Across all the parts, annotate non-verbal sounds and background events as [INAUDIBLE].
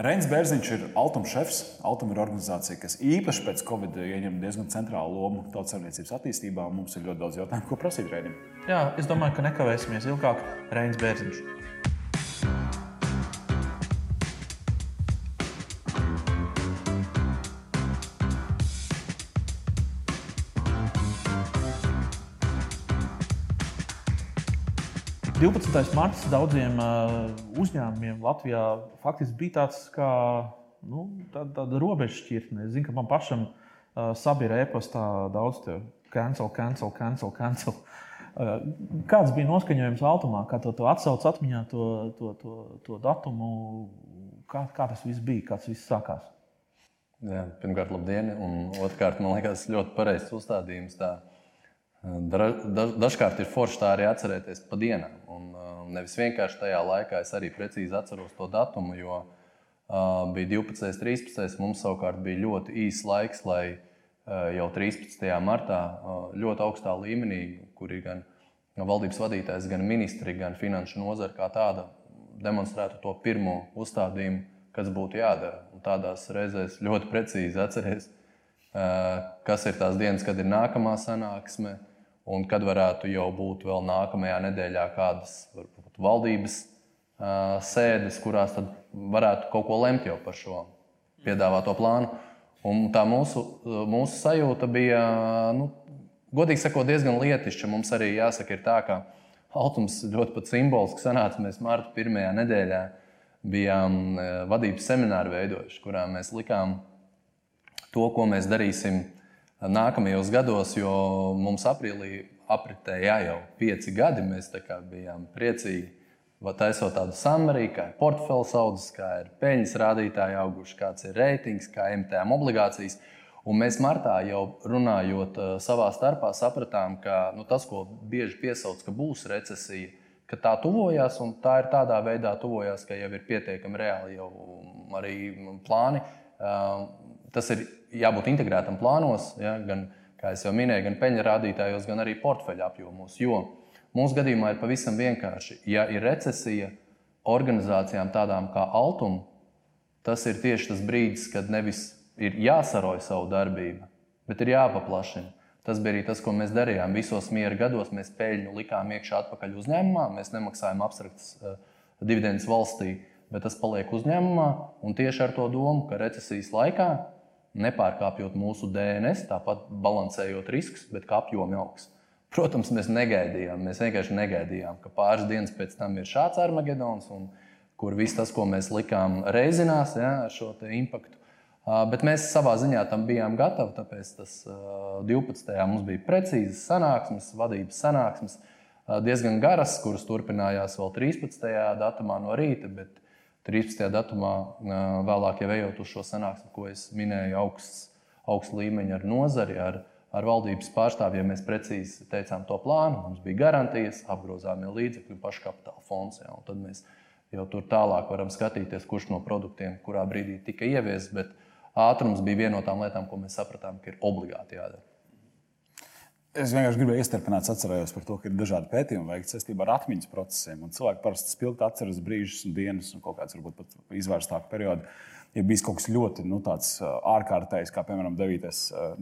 Reins Bērziņš ir Altuma šefs. Altuma ir organizācija, kas īpaši pēc Covid ieņem diezgan centrālu lomu tautsāniecības attīstībā. Mums ir ļoti daudz jautājumu, ko prasīt Reinim. Jā, es domāju, ka nekavēsimies ilgāk. Reins Bērziņš. Divpadsmitais marts daudziem uh, uzņēmumiem Latvijā faktiski bija tāds kā nu, tāda, tāda robežšķirtne. Es zinu, ka man pašam uh, sabira e-pastā daudz te cancel, cancel, cancel, cancel. Uh, kāds bija noskaņojums Altumā, kā to, to atsauc atmiņā, to, to, to, to datumu, kā, kā tas viss bija, kāds viss sākās? Jā, pirmkārt, labdien, un otrkārt, man liekas, ļoti pareizs uzstādījums. Tā Dažkārt ir forši tā arī atcerēties pa dienām. Un, nevis vienkārši tajā laikā, es arī precīzi atceros to datumu, jo uh, bija 12. un 13. Mums savukārt bija ļoti īss laiks, lai uh, jau 13. martā uh, ļoti augstā līmenī, kur ir gan valdības vadītājs, gan ministri, gan finanšu nozara kā tāda, demonstrētu to pirmo uzstādījumu, kas būtu jādara. Un tādās reizēs ļoti precīzi atcerēties, kas ir tās dienas, kad ir nākamā sanāksme un kad varētu jau būt vēl nākamajā nedēļā kādas varbūt, valdības uh, sēdes, kurās varētu kaut ko lemt jau par šo piedāvāto plānu. Un tā mūsu, mūsu sajūta bija, nu, godīgi sakot, diezgan lietišķa. Mums arī jāsaka, ir tā, ka Altums ļoti pat simboliski sanāca. Mēs marta pirmajā nedēļā bijām vadības semināru veidojuši, kurā mēs likām to, ko mēs darīsim nākamajos gados, jo mums aprīlī apritēja jau pieci gadi. Mēs bijām priecīgi, taisot tādu samariju, kā ir portfels audzis, kā ir peļņas rādītāji auguši, kāds ir reitings, kā MTM obligācijas. Un mēs martā jau runājot uh, savā starpā, sapratām, ka nu, tas, ko bieži piesauc, ka būs recesija, ka tā tuvojās, un tā ir tādā veidā tuvojās, ka jau ir pietiekami reāli jau arī plāni. Uh, tas ir jābūt integrētam plānos, ja, gan, kā jau minēju, gan peļņa rādītājos, gan arī portfeļa apjomos. Jo mūsu gadījumā ir pavisam vienkārši. Ja ir recesija organizācijām tādām kā Altuma, tas ir tieši tas brīdis, kad nevis ir jāsaroja savu darbību, bet ir jāpaplašina. Tas bija arī tas, ko mēs darījām. Visos miera gados mēs peļņu likām iekšā atpakaļ uzņēmumā. Mēs nemaksājām abstraktas uh, dividendes valstī, bet tas paliek uzņēmumā. Un tieši ar to domu, ka recesijas laikā nepārkāpjot mūsu DNS, tāpat balansējot riskus, bet kā apjomi augs. Protams, mēs negaidījām, mēs vienkārši negaidījām, ka pāris dienas pēc tam ir šāds armagedons, un, kur viss tas, ko mēs likām, reizinās ja, ar šo impaktu. Bet mēs savā ziņā tam bijām gatavi. Tāpēc tas 12. mums bija precīzas sanāksmes, vadības sanāksmes, diezgan garas, kuras turpinājās vēl 13. datumā no rīta. Bet 13. datumā, vēlāk jau ejot uz šo sanāksmi, ko es minēju, augsts, augsts līmeņa ar nozari, ar, ar valdības pārstāvjiem, mēs precīzi teicām to plānu. Mums bija garantijas, apgrozāmie līdzekļi un paškapitāla fonds. Ja, un tad mēs jau tur tālāk varam skatīties, kurš no produktiem kurā brīdī tika ieviests. Bet ātrums bija viena no tām lietām, ko mēs sapratām, ka ir obligāti jādara. Es vienkārši gribēju iestrādāt, atcerējos par to, ka ir dažādi pētījumi veikti saistībā ar atmiņas procesiem. Cilvēki parasti spilgti atceras brīžus un dienas, un kaut kāds varbūt pat izvērstāku periodu. Ja bijis kaut kas ļoti nu, ārkārtējs, kā piemēram 9.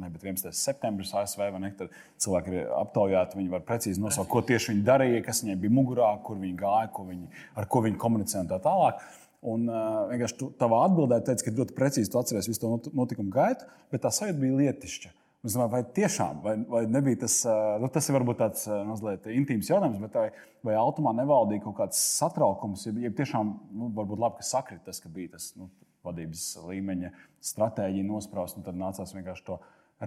Ne, 11. septembris ASV, ne, tad cilvēki ir aptaujāti. Viņi var precīzi nosaukt, ko tieši viņi darīja, kas viņiem bija mugurā, kur viņi gāja, ko viņi, ar ko viņi komunicēja un tā tālāk. Un uh, vienkārši tu, tavā atbildē teici, ka ļoti precīzi tu atceries visu to notikumu gaitu, bet tā sajūta bija lietišķa. Es domāju, vai tiešām, vai, vai nebija tas, nu, tas ir varbūt tāds mazliet intīms jautājums, bet vai, vai automā nevaldīja kaut kāds satraukums, ja, ja tiešām, nu, varbūt labi, ka sakrit tas, ka bija tas nu, vadības līmeņa stratēģija nospraust, un tad nācās vienkārši to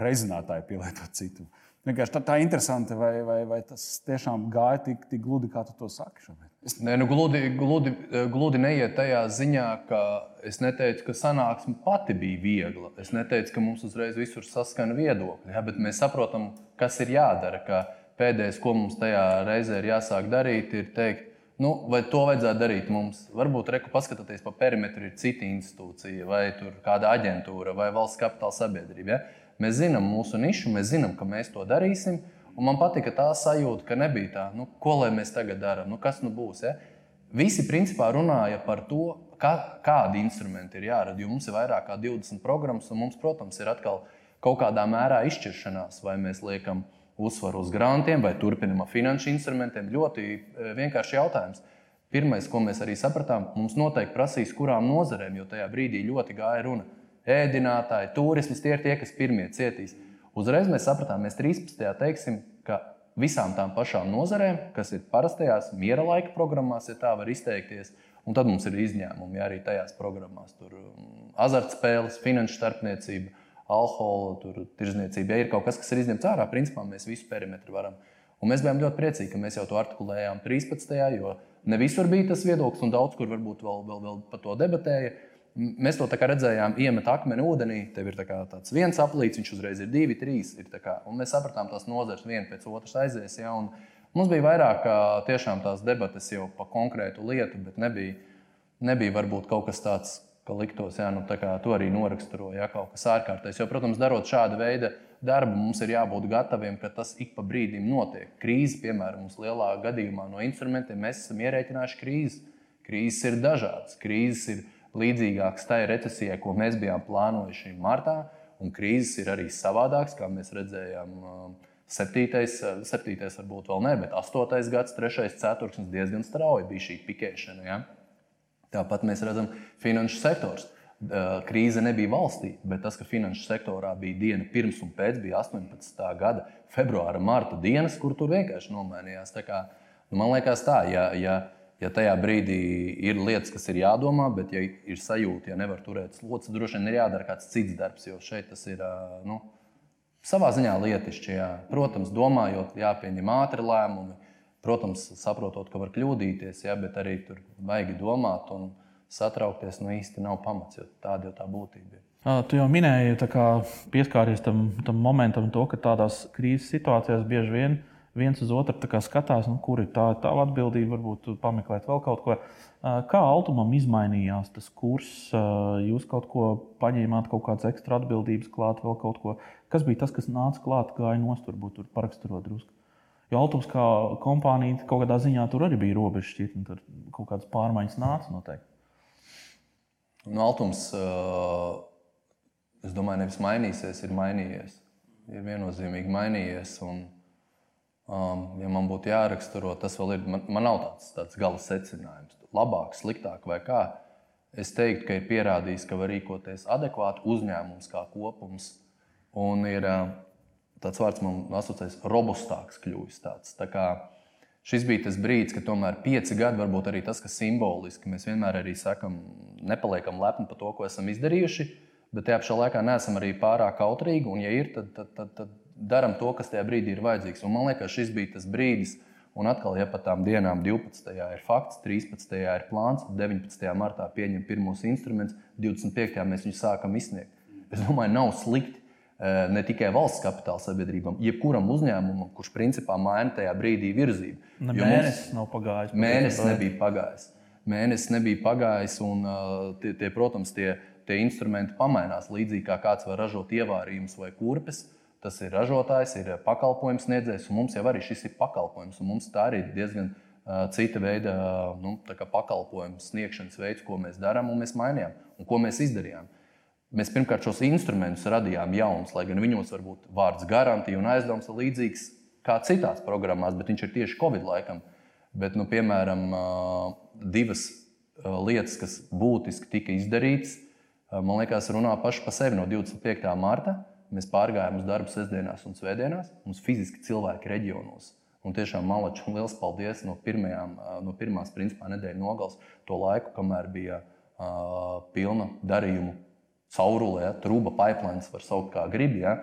rezinātāju pielietot citu. Vienkārši tā, tā interesanti, vai, vai, vai tas tiešām gāja tik, tik gludi, kā tu to saki šobrīd. Nē, nu, gludi, gludi, gludi neiet tajā ziņā, ka es neteicu, ka sanāksme pati bija viegla. Es neteicu, ka mums uzreiz visur saskana viedokļi, ja, bet mēs saprotam, kas ir jādara. Pēdējais, ko mums tajā reizē ir jāsāk darīt, ir teikt, nu, vai to vajadzētu darīt mums. Varbūt reku paskatīties pa perimetru, ir cita institūcija, vai kāda aģentūra, vai valsts kapitāla sabiedrība. Ja? Mēs zinām mūsu nišu, mēs zinām, ka mēs to darīsim. Un man patika tā sajūta, ka nebija tā, nu, ko lai mēs tagad darām, nu, kas nu būs. Ja? Visi principā runāja par to, kā, kādi instrumenti ir jārada. Jo mums ir vairāk kā 20 programmas, un mums, protams, ir atkal kaut kādā mērā izšķiršanās, vai mēs liekam uzsvaru uz grantiem vai turpinam ar finanšu instrumentiem. Ļoti e, vienkārši jautājums. Pirmais, ko mēs arī sapratām, mums noteikti prasīs, kurām nozarēm, jo tajā brīdī ļoti gāja runa. Ēdinātāji, turismas tie ir tie, kas pirmie cietīs. Uzreiz mēs sapratām, mēs 13. teiksim, ka visām tām pašām nozarēm, kas ir parastajās miera laika programmās, ja tā var izteikties, Un tad mums ir izņēmumi ja, arī tajās programmās. Tur um, azartspēles, finanšu starpniecība, alkohola, tirzniecība. Ja ir kaut kas, kas ir izņemts ārā, principā mēs visu perimetru varam. Un mēs bijām ļoti priecīgi, ka mēs jau to artikulējām 13. jo ne visur bija tas viedoklis, un daudz kur varbūt vēl, vēl, vēl par to debatēja. Mēs to redzējām, iemet akmeni ūdenī. Tev ir tā tāds viens aplīts, viņš uzreiz ir divi, trīs. Ir kā, un mēs sapratām, tās nozares viena pēc otras aizies. Ja, un, Mums bija vairāk tiešām tās debatas jau par konkrētu lietu, bet nebija, nebija varbūt kaut kas tāds, ka liktos, jā, nu, kā to arī noraksturoja, ja, kaut kas ārkārtējs. Jo, protams, darot šādu veidu darbu, mums ir jābūt gataviem, ka tas ik pa brīdim notiek. Krīze, piemēram, mums lielā gadījumā no instrumentiem mēs esam ierēķinājuši krīzi. Krīzes ir dažādas. Krīzes ir līdzīgākas tai recesijai, ko mēs bijām plānojuši martā, un krīzes ir arī savādākas, kā mēs redzējām. Uh, Septītais, eh, septītais varbūt vēl ne, bet astotais gads, trešais ceturksnis diezgan strauji bija šī pikēšana. Ja? Tāpat mēs redzam, finanšu sektors. Eh, krīze nebija valstī, bet tas, ka finanšu sektorā bija diena pirms un pēc, bija 18. gada februāra, marta dienas, kur tur vienkārši nomainījās. Kā, nu, man liekas, tā, ja, ja, ja tajā brīdī ir lietas, kas ir jādomā, bet ja ir sajūta, ja nevar turēt slodzes, droši vien ir jādara kāds cits darbs, jo šeit tas ir. Nu, savā ziņā lietišķi. Jā. Protams, domājot, jāpieņem ātri lēmumi, protams, saprotot, ka var kļūdīties, jā, bet arī tur baigi domāt un satraukties nu īsti nav pamats, jo tāda jau tā būtība ir. Tu jau minēji, ka pieskāries tam, tam momentam, to, ka tādās krīzes situācijās bieži vien viens uz otru skatās, nu, kur ir tā tava atbildība, varbūt pameklēt vēl kaut ko. Kā Altumam izmainījās tas kurs? Jūs kaut ko paņēmāt, kaut kādas ekstra atbildības klāt, vēl kaut ko. Kas bija tas, kas nāca klāt, gāja nost, varbūt tur paraksturot drusku? Jo Altums kā kompānija kaut kādā ziņā tur arī bija robeža šķiet, tur kaut kādas pārmaiņas nāca noteikti. Nu, Altums, es domāju, nevis mainīsies, ir mainījies. Ir viennozīmīgi mainījies. Un, um, ja man būtu jāraksturo, tas vēl ir. Man, man nav tāds, tāds gala secinājums. Labāk, sliktāk vai kā. Es teiktu, ka ir pierādījis, ka var rīkoties adekvāti uzņēmums kā kopums Un ir tāds vārds, man asociēts, robustāks kļuvis. Tāds. Tā kā šis bija tas brīdis, kad tomēr pieci gadi, varbūt arī tas, kas simboliski, mēs vienmēr arī sakam, nepaliekam lepni par to, ko esam izdarījuši, bet tajā pašā laikā neesam arī pārāk kautrīgi. Un, ja ir, tad, tad, tad, tad darām to, kas tajā brīdī ir vajadzīgs. Un man liekas, šis bija tas brīdis, Un atkal, ja pat tām dienām 12. ir fakts, 13. ir plāns, 19. martā pieņem pirmos instrumentus, 25. mēs viņus sākam izsniegt. Es domāju, nav slikti Eh, ne tikai valsts kapitāla sabiedrībām, jebkuram uzņēmumam, kurš principā maina tajā brīdī virzību. Ne, mēnesis nav pagājis. Mēnesis nebija pagājis. Mēnesis nebija pagājis, un eh, tie, tie, protams, tie, tie instrumenti pamainās. Līdzīgi kā kāds var ražot ievārījumus vai kurpes, tas ir ražotājs, ir pakalpojums sniedzējs, un mums jau arī šis ir pakalpojums. Mums tā arī ir diezgan uh, cita veida nu, pakalpojumu sniegšanas veids, ko mēs darām, un mēs mainījām, un ko mēs izdarījām. Mēs pirmkārt šos instrumentus radījām jaunus, lai gan viņos varbūt vārds garantija un aizdevums ir līdzīgs kā citās programmās, bet viņš ir tieši Covid laikam. Bet, nu, piemēram, divas lietas, kas būtiski tika izdarītas, man liekas, runā paši par sevi no 25. marta. Mēs pārgājām uz darbu sestdienās un svētdienās. Mums fiziski cilvēki reģionos. Un tiešām malači un liels paldies no, pirmajām, no pirmās principā nedēļas nogales, to laiku, kamēr bija uh, pilna darījumu caurulē, ja, trūba pipelines, var saukt kā gribi. Ja,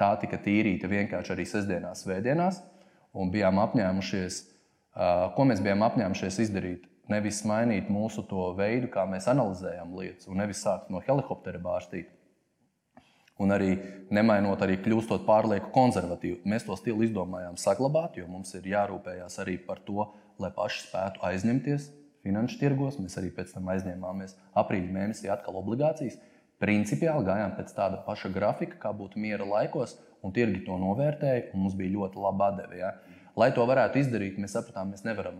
tā tika tīrīta vienkārši arī sestdienās, svētdienās. Un bijām apņēmušies, ko mēs bijām apņēmušies izdarīt. Nevis mainīt mūsu veidu, kā mēs analizējam lietas, un nevis sākt no helikoptera bārstīt. Un arī nemainot, arī kļūstot pārlieku konservatīvi. Mēs to stilu izdomājām saglabāt, jo mums ir jārūpējas arī par to, lai paši spētu aizņemties finanšu tirgos. Mēs arī pēc tam aizņēmāmies aprīļa mēnesī atkal obligācijas. Principiāli gājām pēc tāda paša grafika, kā būtu miera laikos, un tirgi to novērtēja, un mums bija ļoti laba atdeve. Ja? Lai to varētu izdarīt, mēs sapratām, mēs nevaram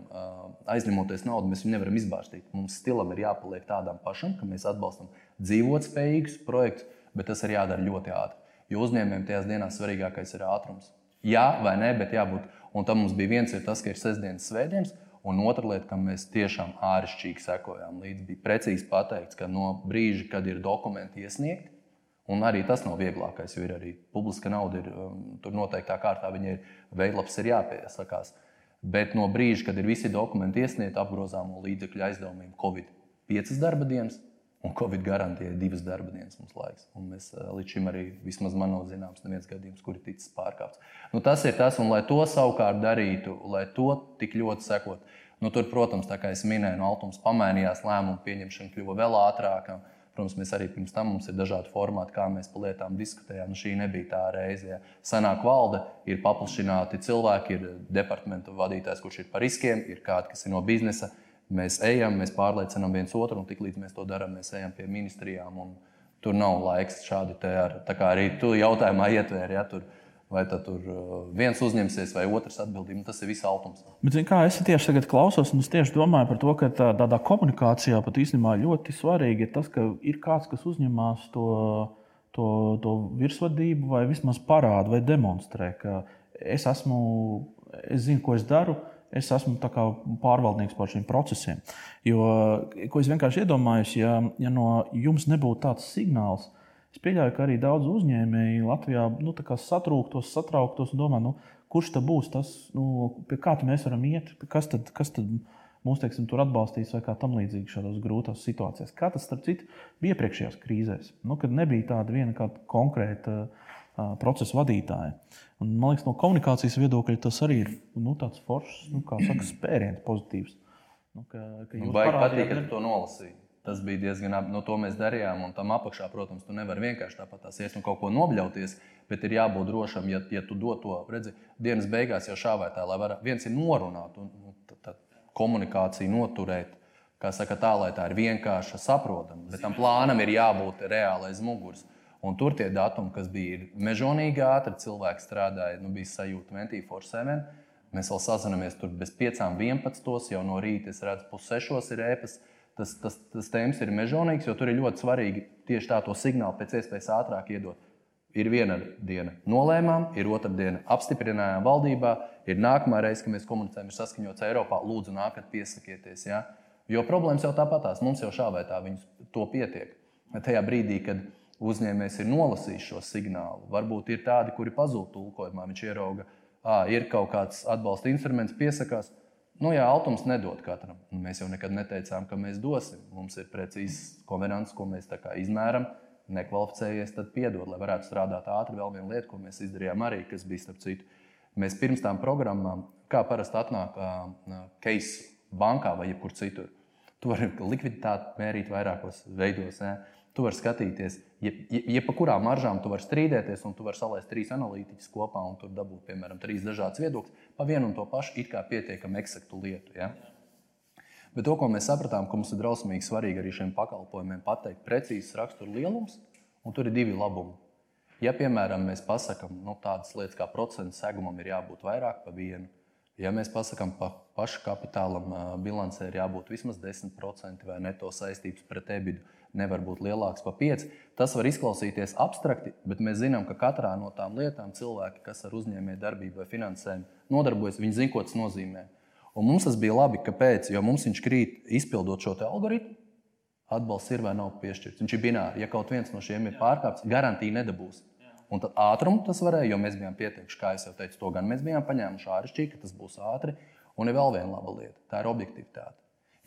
aizņemoties naudu, mēs viņu nevaram izbāztīt. Mums stilam ir jāpaliek tādam pašam, ka mēs atbalstam dzīvotspējīgus projektus, bet tas ir jādara ļoti ātri. Jo uzņēmējiem tajās dienās svarīgākais ir ātrums. Jā, vai nē, bet jābūt. Un tam mums bija viens, ir tas, ka ir sestdienas, svētdienas, un otra lieta, kam mēs tiešām āršķirīgi sekojām līdzi, bija precīzi pateikts, ka no brīža, kad ir dokumenti iesniegti, Un arī tas nav vieglākais, jo ir arī publiska nauda, ir um, tur noteiktā kārtā, viņa ir veidlaps, ir jāpiesakās. Bet no brīža, kad ir visi dokumenti iesniegti apgrozāmo līdzekļu aizdevumiem, Covid 5 darba dienas un Covid garantija 2 darba dienas mums laiks. Un mēs uh, līdz šim arī, vismaz man nav zināms, neviens gadījums, kur ir ticis pārkāpts. Nu, tas ir tas, un lai to savukārt darītu, lai to tik ļoti sekot. Nu, tur, protams, tā kā es minēju, no Altums pamainījās lēmumu pieņemšana kļuva vēl ātrāka. Protams, mēs arī pirms tam mums ir dažādi formāti, kā mēs par lietām diskutējām. Nu, šī nebija tā reize. Ja. Sanāk valde, ir paplašināti cilvēki, ir departamenta vadītājs, kurš ir par riskiem, ir kādi, kas ir no biznesa. Mēs ejam, mēs pārliecinām viens otru, un tiklīdz mēs to darām, mēs ejam pie ministrijām. Tur nav laiks šādi te ar, tā kā arī tu jautājumā ietvēri. Ja, tur, Vai tad tur uh, viens uzņemsies, vai otrs atbildību. Nu, tas ir viss altums. Bet, kā es tieši tagad klausos, un es tieši domāju par to, ka tā, tādā komunikācijā pat īstenībā ļoti svarīgi ir tas, ka ir kāds, kas uzņemas to, to, to virsvadību, vai vismaz parāda vai demonstrē, ka es esmu, es zinu, ko es daru. Es esmu pārvaldnieks pār šiem procesiem. Jo, ko es vienkārši iedomājos, ja, ja no jums nebūtu tāds signāls, Es pieļauju, ka arī daudz uzņēmēju Latvijā nu, satrūktos, satrauktos un domā, nu, kurš tad būs tas, nu, pie kā mēs varam iet, kas tad, kas tad mūs teiksim, tur atbalstīs vai kā tam līdzīgi šādās grūtās situācijās. Kā tas, starp citu, bija iepriekšējās krīzēs, nu, kad nebija tāda viena konkrēta uh, procesa vadītāja. Un, man liekas, no komunikācijas viedokļa tas arī ir nu, tāds foršs, nu, kā saka, spēriens pozitīvs. Nu, ka, ka nu, Baigi patīk, ka tu to nolasīji. Tas bija diezgan labi. No to mēs darījām. Un tam apakšā, protams, tu nevari vienkārši tāpat iet un kaut ko nobļauties. Bet ir jābūt drošam, ja, ja tu dod to redzi, dienas beigās jau šā vai tā, lai var, viens ir norunāt un tā, tā, komunikāciju noturēt. Kā saka, tā, lai tā ir vienkārša, saprotama, bet tam plānam ir jābūt reālais muguras. Un tur tie datumi, kas bija mežonīgi ātri, cilvēki strādāja, nu, bija sajūta 24-7. Mēs vēl sazināmies tur bez 5, 11. jau no rīta. Es redzu, pussešos ir ēpas tas, tas, tas tēmas ir mežonīgs, jo tur ir ļoti svarīgi tieši tā to signālu pēc iespējas ātrāk iedot. Ir viena diena nolēmām, ir otra diena apstiprinājām valdībā, ir nākamā reize, kad mēs komunicējam, ir saskaņots Eiropā. Lūdzu, nākat, piesakieties. Ja? Jo problēmas jau tāpatās, mums jau šā vai tā to pietiek. Tajā brīdī, kad uzņēmējs ir nolasījis šo signālu, varbūt ir tādi, kuri pazūd tulkojumā, viņš ierauga, ka ir kaut kāds atbalsta instruments, piesakās, Nu, jā, autors nedod katram. Nu, mēs jau nekad neteicām, ka mēs dosim. Mums ir precīzs konvenants, ko mēs izmēram. Nekvalificējies, tad piedod, lai varētu strādāt ātri. Vēl viena lieta, ko mēs izdarījām arī, kas bija starp citu. Mēs pirms tam programmām, kā parasti atnāk case bankā vai jebkur citur, tu vari likviditāti mērīt vairākos veidos. Ne? Tu vari skatīties, ja pa kurām maržām tu vari strīdēties, un tu vari saliest trīs analītiķus kopā un tur dabūt, piemēram, trīs dažādas viedokļus pa vienu un to pašu, it kā pietiekami eksaktu lietu. Ja? Bet to, ko mēs sapratām, ka mums ir drausmīgi svarīgi arī šiem pakalpojumiem pateikt precīzs rakstura lielums, un tur ir divi labumi. Ja, piemēram, mēs pasakām, nu, tādas lietas kā procentu segumam ir jābūt vairāk par vienu, ja mēs pasakām, pa pašu kapitālam bilancē ir jābūt vismaz 10% vai neto saistības pret ebidu, nevar būt lielāks par 5. Tas var izklausīties abstrakti, bet mēs zinām, ka katrā no tām lietām cilvēki, kas ar uzņēmēju darbību vai finansējumu nodarbojas, viņi zina, ko tas nozīmē. Un mums tas bija labi, kāpēc? Jo mums viņš krīt izpildot šo algoritmu. Atbalsts ir vai nav piešķirts. Viņš ir binārs. Ja kaut viens no šiem ir pārkāpts, garantija nedabūs. Un tad ātrumu tas varēja, jo mēs bijām pieteikuši, kā jau teicu, to gan mēs bijām paņēmuši āršķirīgi, ka tas būs ātri. Un ir vēl viena laba lieta - tā ir objektivitāte.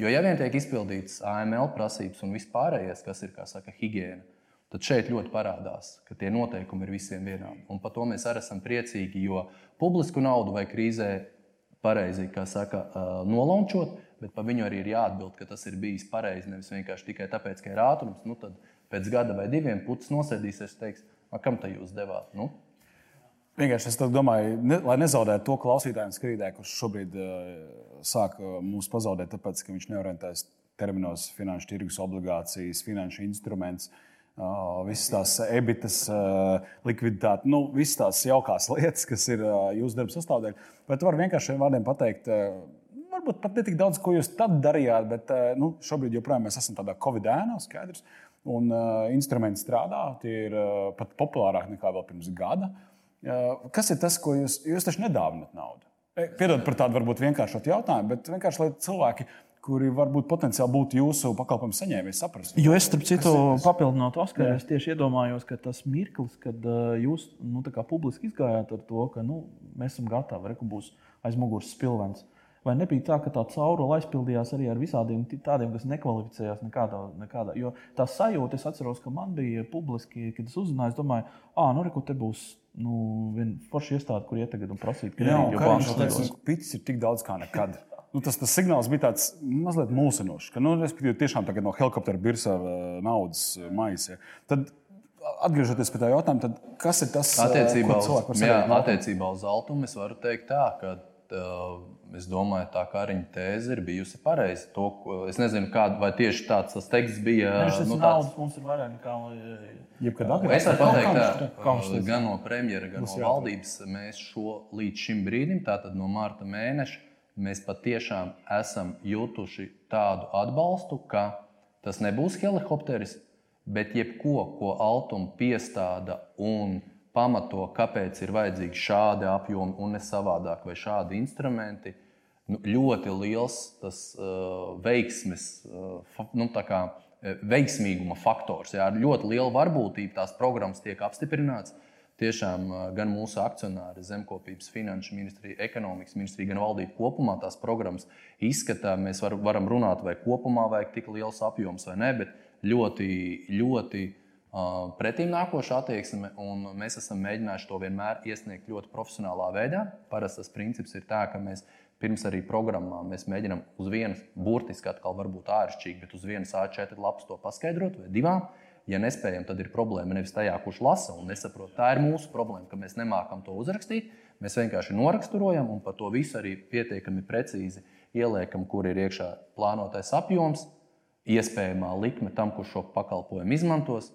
Jo, ja vien tiek izpildīts AML prasības un vispārējais, kas ir, saka, higiēna, tad šeit ļoti parādās, ka tie noteikumi ir visiem vienādi. Un par to mēs arī esam priecīgi, jo publisku naudu vai krīzē pareizi, kā saka, nolaunčot, bet par viņu arī ir jāatbild, ka tas ir bijis pareizi. Nevis vienkārši tikai tāpēc, ka ir ātrums. Nu, tad pēc gada vai diviem putas nosēdīsies un teiks, kam te jūs devāt? Nu, Vienkārši es domāju, ne, lai nezaudētu to klausītāju skrīdēju, kurš šobrīd uh, sāk uh, mūs pazaudēt, tāpēc, ka viņš neorientējas terminos finanšu tirgus obligācijas, finanšu instruments. visas tās ebitas, likviditāte, nu, visas tās jaukās [LAUGHS] lietas, kas ir jūsu darba sastāvdaļa. Vai tu vari vienkārši vārdiem pateikt, varbūt pat ne tik daudz, ko jūs tad darījāt, bet nu, šobrīd joprojām mēs esam tādā Covid ēnā, skaidrs. Un uh, instrumenti strādā, tie ir uh, pat populārāki nekā vēl pirms gada. Uh, kas ir tas, ko jūs, jūs taču nedāvinat naudu? Piedod par tādu varbūt vienkāršotu jautājumu, bet vienkārši lai cilvēki kuri varbūt potenciāli būtu jūsu pakalpojumu saņēmēji, saprast. Jo es, starp citu, papildinot Oskaru, es tieši iedomājos, ka tas mirklis, kad jūs nu, publiski izgājāt ar to, ka nu, mēs esam gatavi, reku būs aiz muguras spilvens. Vai nebija tā, ka tā caurule aizpildījās arī ar visādiem tādiem, kas nekvalificējās nekādā? nekādā. Jo tā sajūta, es atceros, ka man bija publiski, kad es uzzināju, es domāju, ah, nu, reku, te būs nu, viena forša iestāde, kur iet tagad un prasīt, kredītu. Jā, kā jau pits ir tik daudz kā nekad. Nu, tas, tas signāls bija tāds mazliet mulsinošs, ka, nu, respektīvi, tiešām tagad no helikoptera birsa naudas maisa. Tad, atgriežoties pie tā jautājuma, tad kas ir tas, attiecībā uz, jā, attiecībā uz Altumu? Es varu teikt tā, ka uh, es domāju, tā kā arī tēze ir bijusi pareiza. Es nezinu, kāda, vai tieši tāds tas teksts bija. Viņš nu, tāds... mums ir vairāk nekā. Jebkad agrāk. Es varu pateikt, ka gan no premjera, gan no valdības mēs šo līdz šim brīdim, tātad no mārta mēneša, mēs patiešām esam jutuši tādu atbalstu, ka tas nebūs helikopteris, bet jebko, ko Altuma piestāda un pamato, kāpēc ir vajadzīgi šādi apjomi un ne savādāk, vai šādi instrumenti, nu, ļoti liels tas uh, veiksmes, uh, nu, kā, uh, veiksmīguma faktors. Jā, ar ļoti lielu varbūtību tās programmas tiek apstiprināts tiešām gan mūsu akcionāri, Zemkopības finanšu ministrija, ekonomikas ministrija, gan valdība kopumā tās programmas izskatā. Mēs var, varam runāt, vai kopumā vajag tik liels apjoms vai nē, bet ļoti, ļoti uh, pretīm nākoša attieksme. Mēs esam mēģinājuši to vienmēr iesniegt ļoti profesionālā veidā. Parasti tas princips ir tā, ka mēs pirms arī programmā mēs mēģinām uz vienas, burtiski atkal varbūt āršķirīgi, bet uz vienas A4 lapas to paskaidrot vai divām. Ja nespējam, tad ir problēma nevis tajā, kurš lasa un nesaprot. Tā ir mūsu problēma, ka mēs nemākam to uzrakstīt. Mēs vienkārši noraksturojam un par to visu arī pietiekami precīzi ieliekam, kur ir iekšā plānotais apjoms, iespējamā likme tam, kurš šo pakalpojumu izmantos,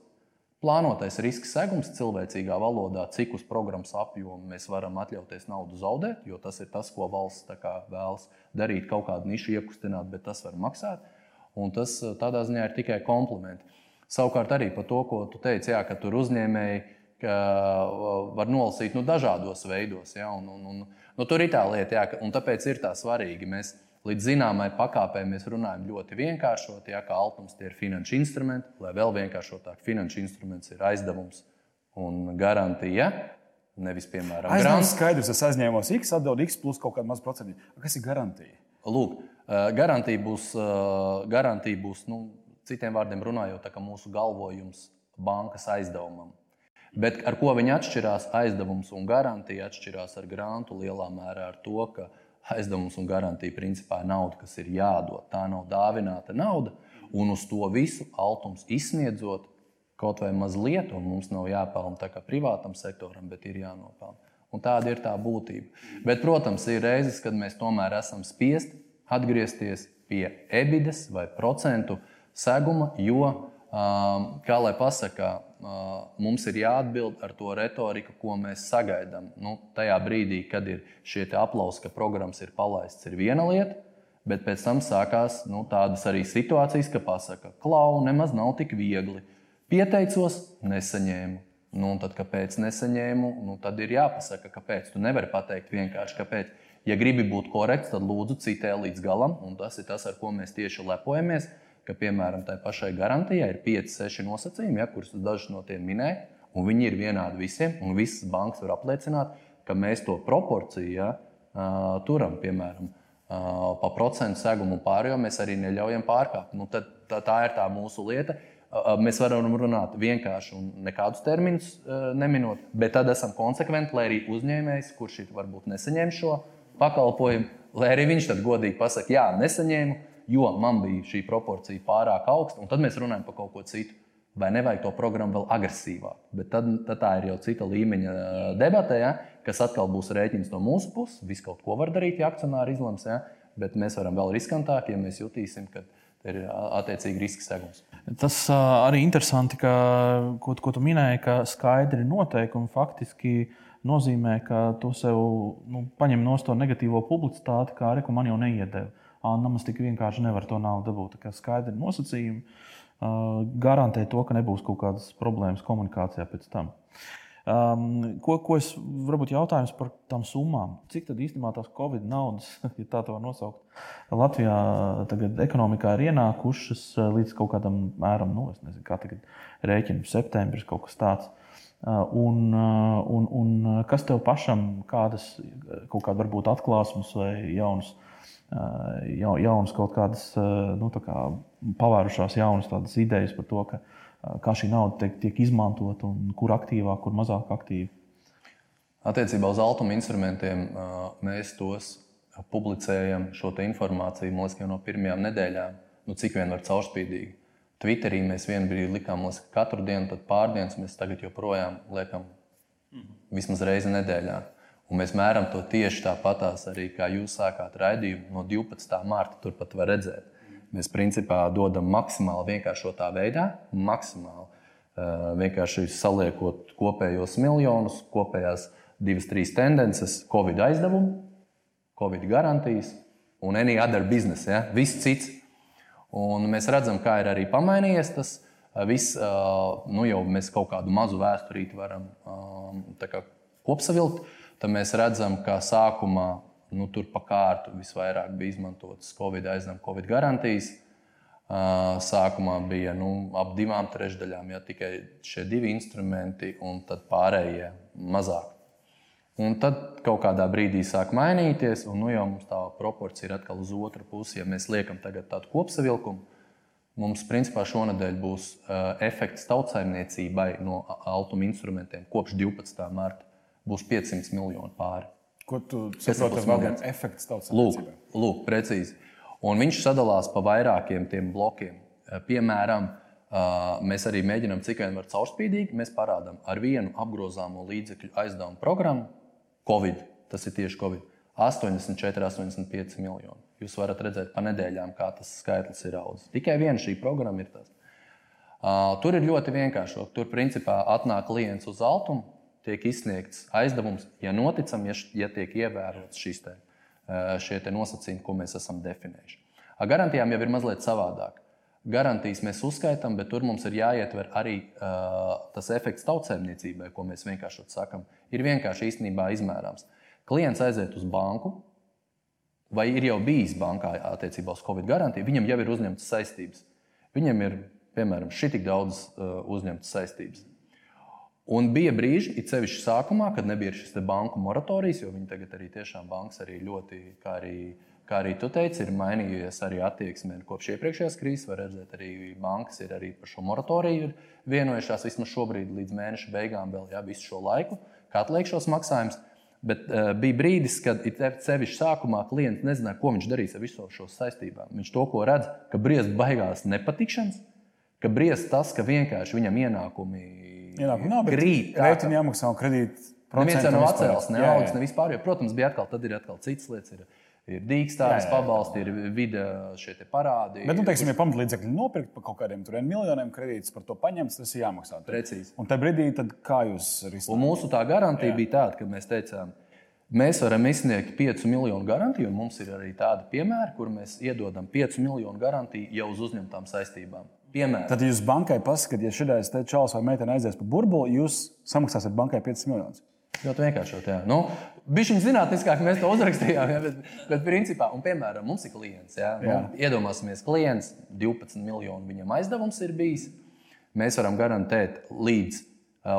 plānotais riska segums cilvēcīgā valodā, cik uz programmas apjomu mēs varam atļauties naudu zaudēt, jo tas ir tas, ko valsts vēlas darīt, kaut kādu nišu iekustināt, bet tas var maksāt. Un tas tādā ziņā ir tikai komplimenti. Savukārt arī par to, ko tu teici, jā, ka tur uzņēmēji var nolasīt nu, dažādos veidos. Ja, un, un, un, nu, tur ir tā lieta, jā, un tāpēc ir tā svarīgi. Mēs līdz zināmai pakāpei mēs runājam ļoti vienkāršot, ja, kā altums tie ir finanšu instrumenti, lai vēl vienkāršotāk finanšu instruments ir aizdevums un garantija. Nevis, piemēram, grāmatā. Skaidrs, es aizņēmos X, atdevu X plus kaut kādu mazu procentu. Kas ir garantija? Lūk, garantija būs, garantija būs nu, Citiem vārdiem runājot, tā kā mūsu galvojums bankas aizdevumam. Bet ar ko viņi atšķirās? Aizdevums un garantija atšķirās ar grantu lielā mērā ar to, ka aizdevums un garantija principā ir nauda, kas ir jādod. Tā nav dāvināta nauda, un uz to visu altums izsniedzot kaut vai mazliet, un mums nav jāpelna tā kā privātam sektoram, bet ir jānopelna. Un tāda ir tā būtība. Bet, protams, ir reizes, kad mēs tomēr esam spiesti atgriezties pie ebides vai procentu seguma, jo, kā lai pasakā, mums ir jāatbild ar to retoriku, ko mēs sagaidām. Nu, tajā brīdī, kad ir šie aplausi, ka programmas ir palaistas, ir viena lieta, bet pēc tam sākās nu, tādas arī situācijas, ka pasakā, klau, nemaz nav tik viegli. Pieteicos, nesaņēmu. Nu, tad, kāpēc nesaņēmu, nu, tad ir jāpasaka, kāpēc. Tu nevari pateikt vienkārši, kāpēc. Ja gribi būt korekts, tad lūdzu citē līdz galam, un tas ir tas, ar ko mēs tieši lepojamies ka, piemēram, tai pašai garantijai ir 5, 6 nosacījumi, ja, kurus dažus no tiem minēja, un viņi ir vienādi visiem, un visas bankas var apliecināt, ka mēs to proporciju ja, turam, piemēram, pa procentu segumu un pārējo mēs arī neļaujam pārkāpt. Nu, tad, tā, tā ir tā mūsu lieta. Mēs varam runāt vienkārši un nekādus terminus neminot, bet tad esam konsekventi, lai arī uzņēmējs, kurš varbūt nesaņēmis šo pakalpojumu, lai arī viņš tad godīgi pasakā, jā, nesaņēmu, jo man bija šī proporcija pārāk augsta, un tad mēs runājam par kaut ko citu. Vai nevajag to programmu vēl agresīvāk? Bet tad, tad tā ir jau cita līmeņa debata, ja, kas atkal būs rēķins no mūsu puses. Viss kaut ko var darīt, ja akcionāri izlems, ja, bet mēs varam vēl riskantāk, ja mēs jutīsim, ka ir attiecīgi riska segums. Tas uh, arī interesanti, ka, ko, ko tu minēji, ka skaidri noteikumi faktiski nozīmē, ka tu sev nu, paņem no to negatīvo publicitāti, kā arī man jau neiedēva. Anna mums tik vienkārši nevar to naudu dabūt. Tā kā skaidri nosacījumi uh, garantē to, ka nebūs kaut kādas problēmas komunikācijā pēc tam. Um, ko, ko es varbūt jautājums par tām summām? Cik tad īstenībā tās Covid naudas, [LAUGHS] ja tā tā var nosaukt, Latvijā tagad ekonomikā ir ienākušas līdz kaut kādam mēram, nu, es nezinu, kā tagad rēķina, septembris kaut kas tāds. Un, un, un kas tev pašam, kādas kaut kāda varbūt atklāsmes vai jaunas, jaunas kaut kādas nu, kā pavērušās jaunas idejas par to, ka kā šī nauda tiek, tiek izmantota un kur aktīvāk, kur mazāk aktīvi? Attiecībā uz altuma instrumentiem mēs tos publicējam šo informāciju liekas, jau no pirmajām nedēļām, nu, cik vien var caurspīdīgi. Twitterī mēs vienu brīdi likām, ka katru dienu, tad pārdienas mēs tagad joprojām liekam vismaz reizi nedēļā. Un mēs mēram to tieši tāpatās arī, kā jūs sākāt raidījumu no 12. mārta. Turpat var redzēt, Mēs principā dodam maksimāli vienkāršotā veidā, maksimāli vienkārši saliekot kopējos miljonus, kopējās divas, trīs tendences, Covid aizdevumu, Covid garantijas un any other business, ja? viss cits. Un mēs redzam, kā ir arī pamainījies tas viss. Nu, jau mēs kaut kādu mazu vēsturīti varam kā, kopsavilkt. Tad mēs redzam, ka sākumā nu, tur pa kārtu visvairāk bija izmantotas Covid aizdevuma, Covid garantijas. Sākumā bija nu, ap divām trešdaļām ja, tikai šie divi instrumenti, un tad pārējie mazāk. Un tad kaut kādā brīdī sāk mainīties, un nu, jau tā proporcija ir atkal uz otru pusi. Ja mēs liekam tādu kopsavilkumu, mums principā šonadēļ būs efekts tautsājumniecībai no altuma instrumentiem kopš 12. marta. Būs 500 miljoni pāri. Ko tu saproti ar vārdu efekts tautsājumniecībai? Lūk, lūk, precīzi. Un viņš sadalās pa vairākiem tiem blokiem. Eh, piemēram, eh, mēs arī mēģinām, cik vien var caurspīdīgi, mēs parādām ar vienu apgrozāmo līdzekļu aizdevumu programmu Covid. Tas ir tieši Covid. 84, 85 miljoni. Jūs varat redzēt pa nedēļām, kā tas skaitlis ir audzis. Tikai viena šī programma ir tas. Uh, tur ir ļoti vienkārši. Tur principā atnāk klients uz altumu, tiek izsniegts aizdevums, ja noticam, ja, ja tiek ievērots šīs te, šie te nosacījumi, ko mēs esam definējuši. Ar garantijām jau ir mazliet savādāk. Garantijas mēs uzskaitām, bet tur mums ir jāietver arī uh, tas efekts tautsēmniecībai, ko mēs vienkārši sakām. Ir vienkārši īstenībā izmērāms. Klients aiziet uz banku, vai ir jau bijis bankā attiecībā uz Covid garantiju, viņam jau ir uzņemtas saistības. Viņam ir, piemēram, šitik daudz uh, uzņemtas saistības. Un bija brīži, it sevišķi sākumā, kad nebija šis banku moratorijas, jo viņi tagad arī tiešām bankas arī ļoti, kā arī, kā arī tu teici, ir mainījies arī attieksme kopš iepriekšējās krīzes. Var redzēt, arī bankas ir arī par šo moratoriju vienojušās vismaz šobrīd līdz mēneša beigām vēl jā, visu šo laiku, kā atliek šos maksājumus. Bet uh, bija brīdis, kad sevišķi sākumā klients nezināja, ko viņš darīs ar visu šo saistībām. Viņš to, redz, ka briest baigās nepatikšanas, ka briest tas, ka vienkārši viņam ienākumi Ienākumu nav, bet krīt. Rēķini jāmaksā un kredīti. Neviens jau nav atcēlis, ne augs, ne vispār. Jo, protams, bija atkal, tad ir atkal citas lietas. Ir, ir dīkstājas pabalsti, ir vide šie parādi. Bet, nu, teiksim, ja pamatlīdzekļi nopirkt par kaut kādiem miljoniem kredītus, par to paņemts, tas ir jāmaksā. Precīzi. Un tajā brīdī, tad kā jūs risināt? Un mūsu tā garantija Jā. bija tāda, ka mēs teicām, mēs varam izsniegt 5 miljonu garantiju, un mums ir arī tādi piemēri, kur mēs iedodam 5 miljonu garantiju jau uz uzņemtām saistībām. Piemēram. Tad jūs bankai pasakāt, ja šis čels vai meitene aizies pa burbuli, jūs samaksāsiet bankai 5 miljonus. Ļoti vienkārši. Nu, Bija viņa zinātniskāk, mēs to uzrakstījām. Ja, bet, bet, principā, un, piemēram, mums ir klients. Ja, nu, iedomāsimies, klients 12 miljonu viņam aizdevums ir bijis. Mēs varam garantēt līdz,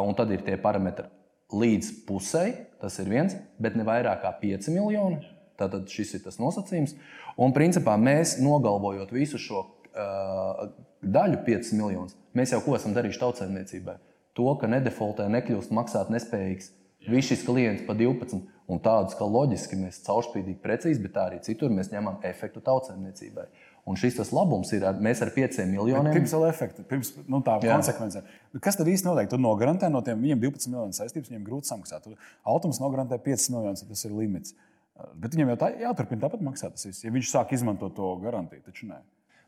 un tad ir tie parametri līdz pusei. Tas ir viens, bet ne vairāk kā 5 miljoni. Tātad šis ir tas nosacījums. Un, principā, mēs nogalvojot visu šo daļu, 5 miljonus, mēs jau ko esam darījuši tautsēmniecībai. To, ka nedefaultē nekļūst maksāt nespējīgs. Viss šis klients pa 12, un tādus, ka loģiski mēs caurspīdīgi, precīzi, bet tā arī citur mēs ņemam efektu tautsēmniecībai. Un šis tas labums ir, mēs ar 5 miljoniem. Bet pirms vēl efekta, pirms nu, tā konsekvence. Kas tad īsti notiek? Tur nogarantē no tiem viņiem 12 miljonu saistības, viņiem grūti samaksāt. Autors nogarantē 5 miljonus, tas ir limits. Bet viņam jau tā jāturpina tāpat maksāt. Ja viņš sāk izmantot to garantiju, taču nē.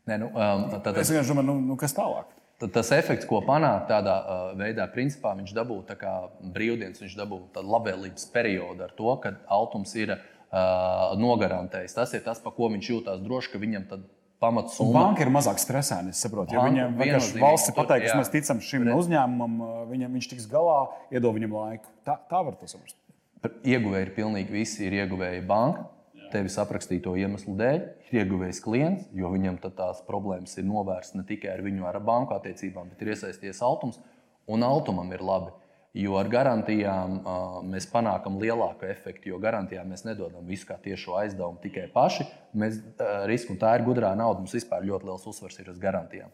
Nē, nu, um, tad, Es vienkārši domāju, nu, nu, kas tālāk? tad tas efekts, ko panākt tādā uh, veidā, principā viņš dabū tā kā brīvdienas, viņš dabū tādu labvēlības periodu ar to, ka Altums ir uh, nogarantējis. Tas ir tas, pa ko viņš jūtas droši, ka viņam tad pamats Un banka ir mazāk stresēna. Es saprotu, ja viņam vienkārši valsts pateikusi, jā. mēs ticam šim uzņēmumam, viņam viņš tiks galā, iedod viņam laiku. Tā, tā var to saprast. Ieguvēji ir pilnīgi visi. Ir ieguvēji banka, tevis aprakstīto iemeslu dēļ, ir ieguvējis klients, jo viņam tās problēmas ir novērstas ne tikai ar viņu ar banku attiecībām, bet ir iesaistīts Altums. Un Altumam ir labi, jo ar garantijām uh, mēs panākam lielāku efektu, jo garantijām mēs nedodam visu kā tiešo aizdevumu tikai paši. Mēs uh, risku, un tā ir gudrā nauda, mums vispār ļoti liels uzsvars ir uz garantijām.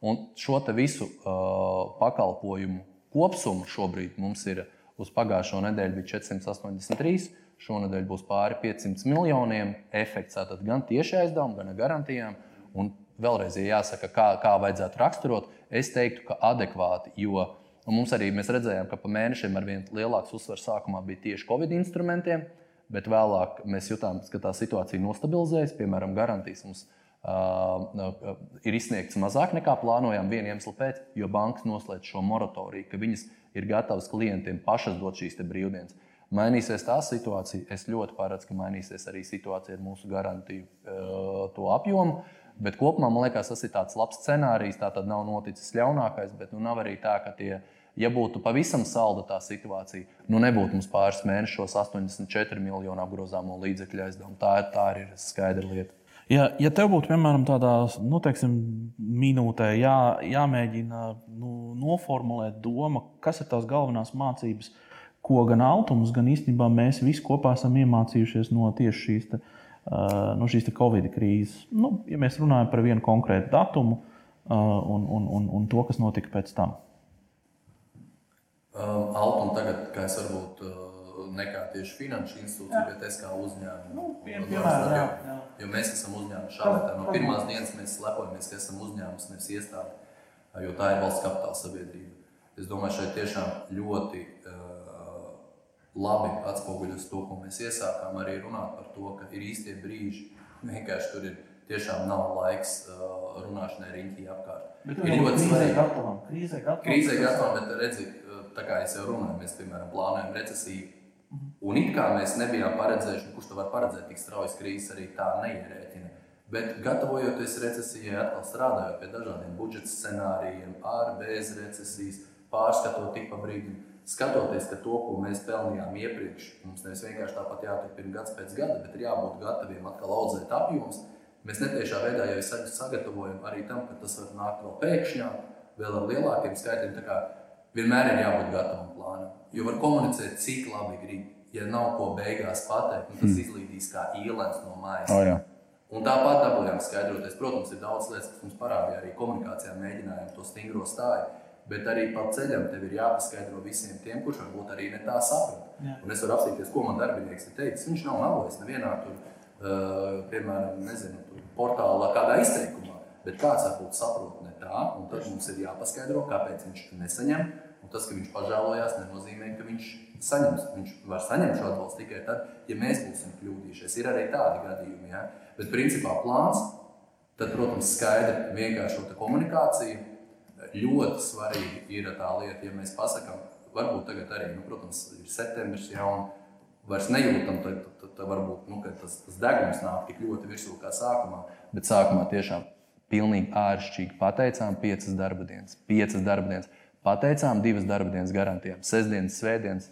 Un šo visu uh, pakalpojumu kopsumu šobrīd mums ir uz pagājušo nedēļu bija 483. Šonadēļ būs pāri 500 miljoniem. Efekts tātad gan tieši aizdevumi, gan ar garantijām. Un vēlreiz, ja jāsaka, kā, kā vajadzētu raksturot, es teiktu, ka adekvāti. Jo mums arī mēs redzējām, ka pa mēnešiem ar vien lielāks uzsvars sākumā bija tieši Covid instrumentiem, bet vēlāk mēs jutām, ka tā situācija nostabilizējas. Piemēram, garantijas mums uh, ir izsniegts mazāk nekā plānojām viena iemesla pēc, jo bankas noslēdz šo moratoriju, ka viņas ir gatavas klientiem pašas dot šīs brīvdienas. Mainīsies tā situācija. Es ļoti paredzu, ka mainīsies arī situācija ar mūsu garantiju uh, to apjomu. Bet kopumā man liekas, tas ir tāds labs scenārijs. Tā tad nav noticis ļaunākais, bet nu, nav arī tā, ka tie, ja būtu pavisam salda tā situācija, nu nebūtu mums pāris mēnešos 84 miljonu apgrozāmo līdzekļu aizdevumu. Tā, tā ir skaidra lieta. Ja, ja tev būtu, piemēram, tādā nu, teiksim, minūtē jā, jāmēģina nu, noformulēt doma, kas ir tās galvenās mācības, ko gan Altums, gan īstenībā mēs visi kopā esam iemācījušies no tieši šīs, te, no šīs Covid krīzes. Nu, ja mēs runājam par vienu konkrētu datumu un, un, un, un to, kas notika pēc tam. Um, Altuma tagad, kā es varbūt nekā tieši finanšu institūcija, bet es kā uzņēmums. Nu, piem- piemēram, jā, jā. Jo mēs esam uzņēmumi šādā no pirmās dienas mēs lepojamies, ka esam uzņēmums, nevis iestāde, jo tā ir valsts kapitāla sabiedrība. Es domāju, šeit tiešām ļoti uh, labi atspoguļos to, ko mēs iesākām, arī runāt par to, ka ir īstie brīži. Vienkārši tur ir tiešām nav laiks uh, runāšanai riņķī apkārt. ir ļoti svarīgi. gatavam. Krīzē gatavam. Krīzē gatavā, bet redzi, tā kā es jau runāju, mēs piemēram plānojam recesiju. Un it kā mēs nebijām paredzējuši, nu, kurš to var paredzēt, tik straujas krīzes arī tā neierēķina. Bet gatavojoties recesijai, atkal strādājot pie dažādiem budžeta scenārijiem, ar bez recesijas, pārskatot tik pa brīdim, skatoties, ka to, ko mēs pelnījām iepriekš, mums nevis vienkārši tāpat jāturpina gads pēc gada, bet ir jābūt gataviem atkal audzēt apjomus. Mēs netiešā veidā jau sag- sagatavojam arī tam, ka tas var nākt vēl pēkšņā, vēl ar lielākiem skaitļiem. Vienmēr ir jābūt gatavam plānam. Jo var komunicēt, cik labi grib. Ja nav ko beigās pateikt, nu tas izlīdīs kā īlens no mājas. Oh, jā. Un tāpat dabūjām skaidroties. Protams, ir daudz lietas, kas mums parādīja arī komunikācijā, mēģinājām to stingro stāju. Bet arī pa ceļam tev ir jāpaskaidro visiem tiem, kurš varbūt arī ne tā saprot. Un es varu apstīties, ko man darbinieks ir teicis. Viņš nav melojis nevienā tur, uh, piemēram, nezinu, tur portālā, kādā izteikumā. Bet kāds varbūt saprot ne tā, un tad mums ir jāpaskaidro, kāpēc viņš to nesaņem. Un tas, ka viņš pažēlojās, nenozīmē, ka viņš saņems. Viņš var saņemt šo atbalstu tikai tad, ja mēs būsim kļūdījušies. Ir arī tādi gadījumi. Ja? Bet principā plāns, tad, protams, skaidri vienkāršota komunikācija. Ļoti svarīgi ir tā lieta, ja mēs pasakām, varbūt tagad arī, nu, protams, ir septembris jau. Vairs nejūtam, tad, tad, tad varbūt nu, tas, tas degums nāk tik ļoti virsū kā sākumā. Bet sākumā tiešām pilnīgi āršķirīgi pateicām piecas darba dienas. Piecas darba dienas. Pateicām divas darba dienas garantijām. Sestdienas, svētdienas.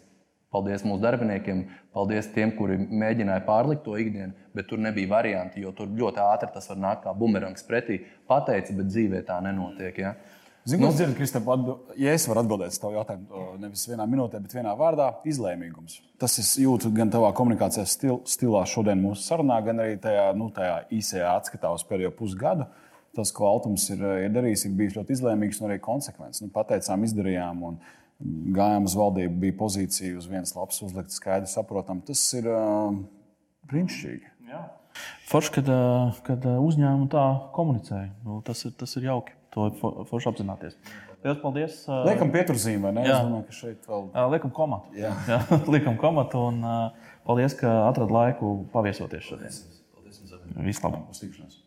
Paldies mūsu darbiniekiem, paldies tiem, kuri mēģināja pārlikt to ikdienu, bet tur nebija varianti, jo tur ļoti ātri tas var nākt kā bumerangs pretī. Pateici, bet dzīvē tā nenotiek. Ja? Zinu, nu, dzirdu, Kristap, atbild... ja es varu atbildēt uz tavu jautājumu, nevis vienā minūtē, bet vienā vārdā - izlēmīgums. Tas es jūtu gan tavā komunikācijas stil, stilā šodien mūsu sarunā, gan arī tajā, nu, tajā īsajā atskatā uz pēdējo pusgadu. Tas, ko Altums ir, ir darījis, ir bijis ļoti izlēmīgs un arī konsekvents. Nu, pateicām, izdarījām, un gājām uz valdību, bija pozīcija uz vienas lapas uzlikta skaidri saprotam. Tas ir uh, brīnišķīgi. Forši, kad, ā, kad uzņēmumi tā komunicēja. Nu, tas, ir, tas ir jauki. To forši apzināties. Lielas paldies. Liekam, pieturzīmē, vai ne? Jā. Es domāju, ka šeit vēl. Liekam, komatu. Jā. Jā, [LAUGHS] liekam, komatu. Un, paldies, ka atradāt laiku paviesoties šodien. Paldies jums! Vislabāk! Uz tikšanos.